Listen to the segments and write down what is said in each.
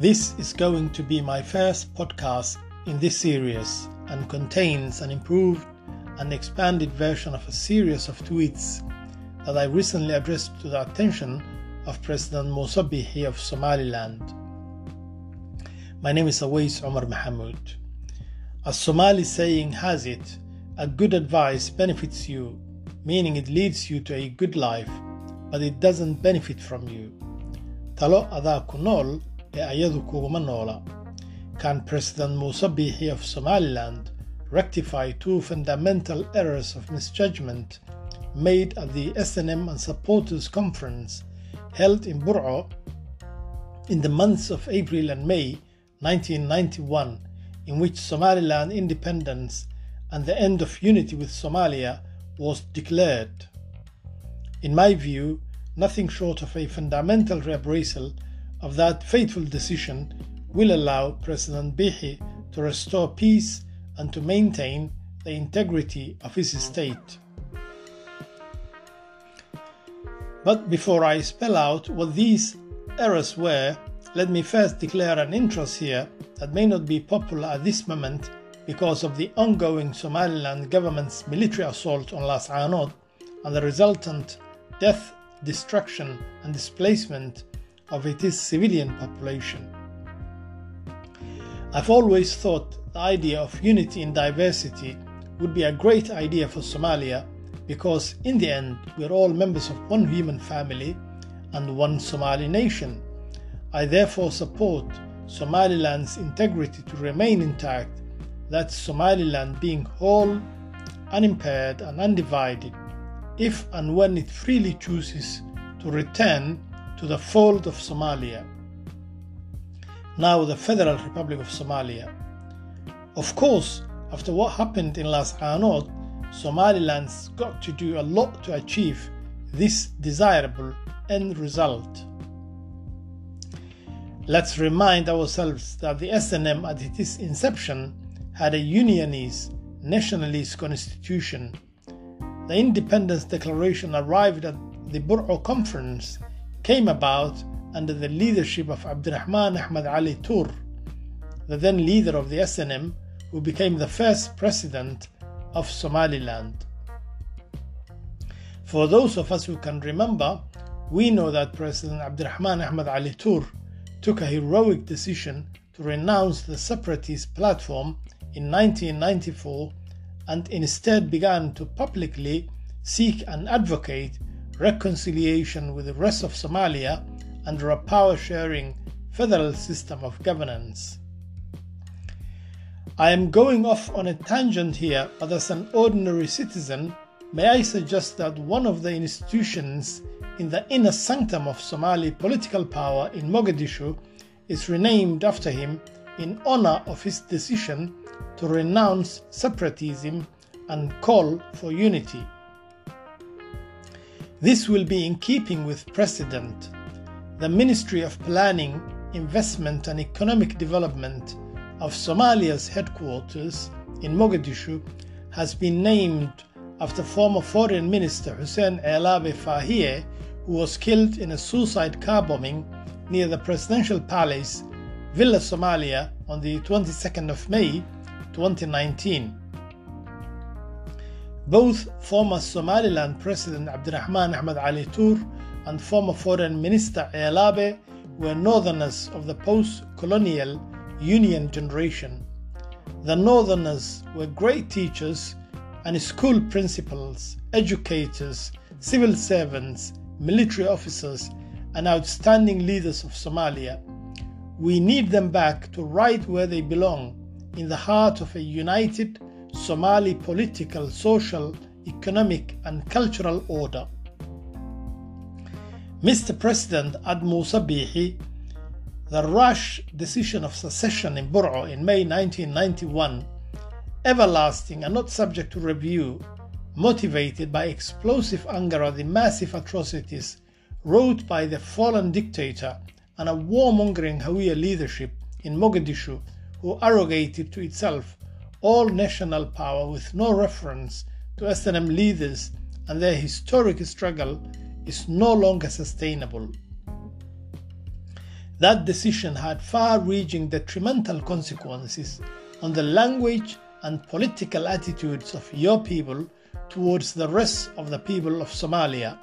This is going to be my first podcast in this series and contains an improved and expanded version of a series of tweets that I recently addressed to the attention of President Musa Bihi of Somaliland. My name is Awais Omar Mahmoud. A Somali saying has it, a good advice benefits you, meaning it leads you to a good life, but it doesn't benefit from you. Talo adaa ku nool ee ayadu kuguma noola. Can President Musa Bihi of Somaliland rectify two fundamental errors of misjudgment made at the SNM and Supporters Conference held in Bur'o in the months of April and May 1991, in which Somaliland independence and the end of unity with Somalia was declared. In my view, nothing short of a fundamental reappraisal of that fateful decision will allow President Bihi to restore peace and to maintain the integrity of his state. But before I spell out what these errors were, let me first declare an interest here that may not be popular at this moment because of the ongoing Somaliland government's military assault on Las Anod and the resultant death, destruction, and displacement of its civilian population. I've always thought the idea of unity in diversity would be a great idea for Somalia because, in the end, we're all members of one human family and one Somali nation. I therefore support Somaliland's integrity to remain intact, that Somaliland being whole, unimpaired, and undivided, if and when it freely chooses to return to the fold of Somalia, now the Federal Republic of Somalia. Of course, after what happened in Las Anod, Somaliland's got to do a lot to achieve this desirable end result. Let's remind ourselves that the SNM at its inception had a unionist, nationalist constitution. The Independence Declaration arrived at the Bur'o Conference came about under the leadership of Abdurrahman Ahmad Ali Tur, the then leader of the SNM, who became the first president of Somaliland. For those of us who can remember, we know that President Abdurrahman Ahmad Ali Tur took a heroic decision to renounce the separatist platform in 1994 and instead began to publicly seek and advocate reconciliation with the rest of Somalia under a power sharing federal system of governance. I am going off on a tangent here, but as an ordinary citizen, may I suggest that one of the institutions in the inner sanctum of Somali political power in Mogadishu is renamed after him in honor of his decision to renounce separatism and call for unity. This will be in keeping with precedent. The Ministry of Planning, Investment and Economic Development of Somalia's headquarters in Mogadishu has been named after former Foreign Minister Hussein Elabe Fahie, who was killed in a suicide car bombing near the presidential palace, Villa Somalia, on the 22nd of May 2019. Both former Somaliland President Abdurrahman Ahmad Ali Tur and former Foreign Minister Elabe were Northerners of the post colonial Union generation. The Northerners were great teachers and school principals, educators, civil servants, military officers, and outstanding leaders of Somalia. We need them back to right where they belong, in the heart of a united Somali political, social, economic, and cultural order. Mr. President Ad Musa Bihi, the rash decision of secession in Bur'o in May 1991, everlasting and not subject to review, motivated by explosive anger at the massive atrocities wrought by the fallen dictator and a warmongering Hawiya leadership in Mogadishu who arrogated to itself all national power with no reference to SNM leaders and their historic struggle is no longer sustainable. That decision had far reaching detrimental consequences on the language and political attitudes of your people towards the rest of the people of Somalia.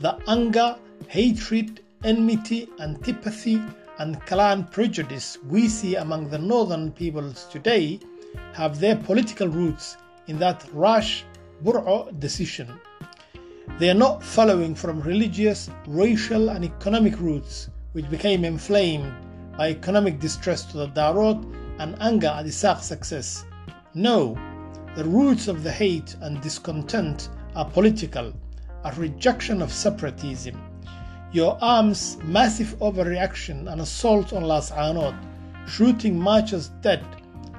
The anger, hatred, enmity, antipathy, and clan prejudice we see among the northern peoples today have their political roots in that rash Bur'o decision. They are not following from religious, racial, and economic roots, which became inflamed by economic distress to the Darod and anger at Isaq's success. No, the roots of the hate and discontent are political, a rejection of separatism. Your arm's massive overreaction and assault on Las Anod, shooting marchers dead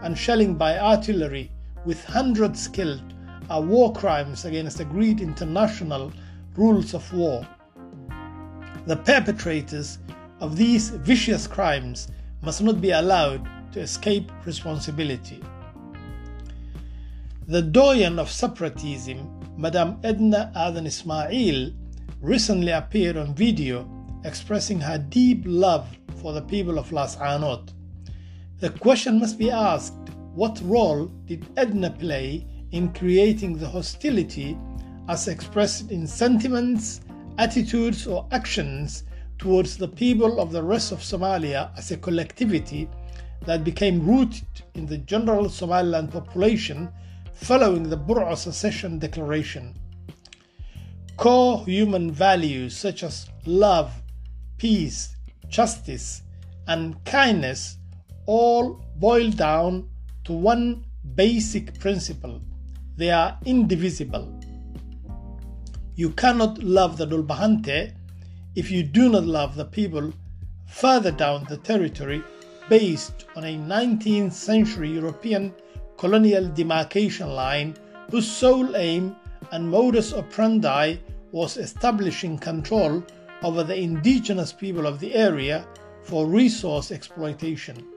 and shelling by artillery with hundreds killed, are war crimes against agreed international rules of war. The perpetrators of these vicious crimes must not be allowed to escape responsibility. The doyen of separatism, Madame Edna Adan Ismail, recently appeared on video expressing her deep love for the people of Las Anod. The question must be asked what role did Edna play in creating the hostility as expressed in sentiments, attitudes, or actions towards the people of the rest of Somalia as a collectivity that became rooted in the general Somaliland population following the Bur'a Secession Declaration. Core human values such as love, peace, justice, and kindness all boil down to one basic principle they are indivisible. You cannot love the Dulbahante if you do not love the people further down the territory based on a 19th century European colonial demarcation line whose sole aim and modus operandi was establishing control over the indigenous people of the area for resource exploitation.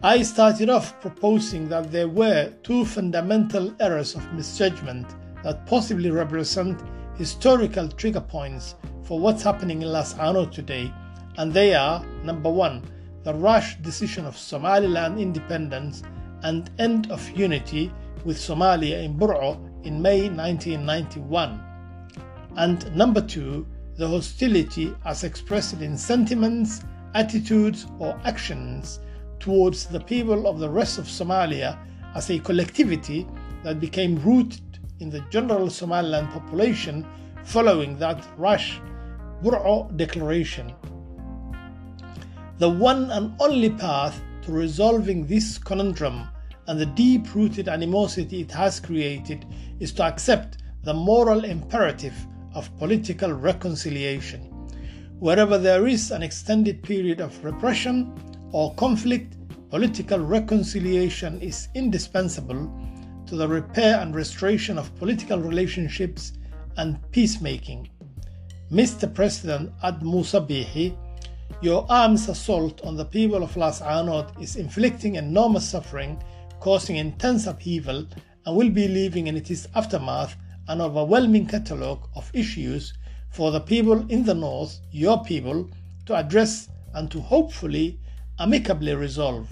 I started off proposing that there were two fundamental errors of misjudgment that possibly represent historical trigger points for what's happening in Las Anod today, and they are number one, the rash decision of Somaliland independence and end of unity with Somalia in Bur'o in May 1991. And number two, the hostility as expressed in sentiments, attitudes, or actions towards the people of the rest of Somalia as a collectivity that became rooted in the general Somaliland population following that rash Bur'o declaration. The one and only path to resolving this conundrum and the deep rooted animosity it has created is to accept the moral imperative of political reconciliation. Wherever there is an extended period of repression or conflict, political reconciliation is indispensable to the repair and restoration of political relationships and peacemaking. Mr. President Ad Musa Bihi, your arms assault on the people of Las Anod is inflicting enormous suffering, causing intense upheaval, and will be leaving in its aftermath an overwhelming catalogue of issues for the people in the north, your people, to address and to hopefully amicably resolve.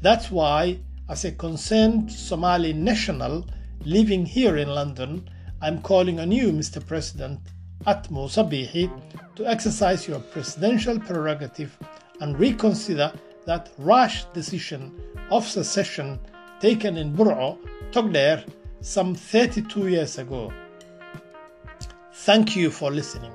That's why, as a concerned Somali national living here in London, I'm calling on you, Mr. President, Atmo Sabihi, to exercise your presidential prerogative and reconsider that rash decision of secession taken in Bur'o, Togdere, some 32 years ago. Thank you for listening.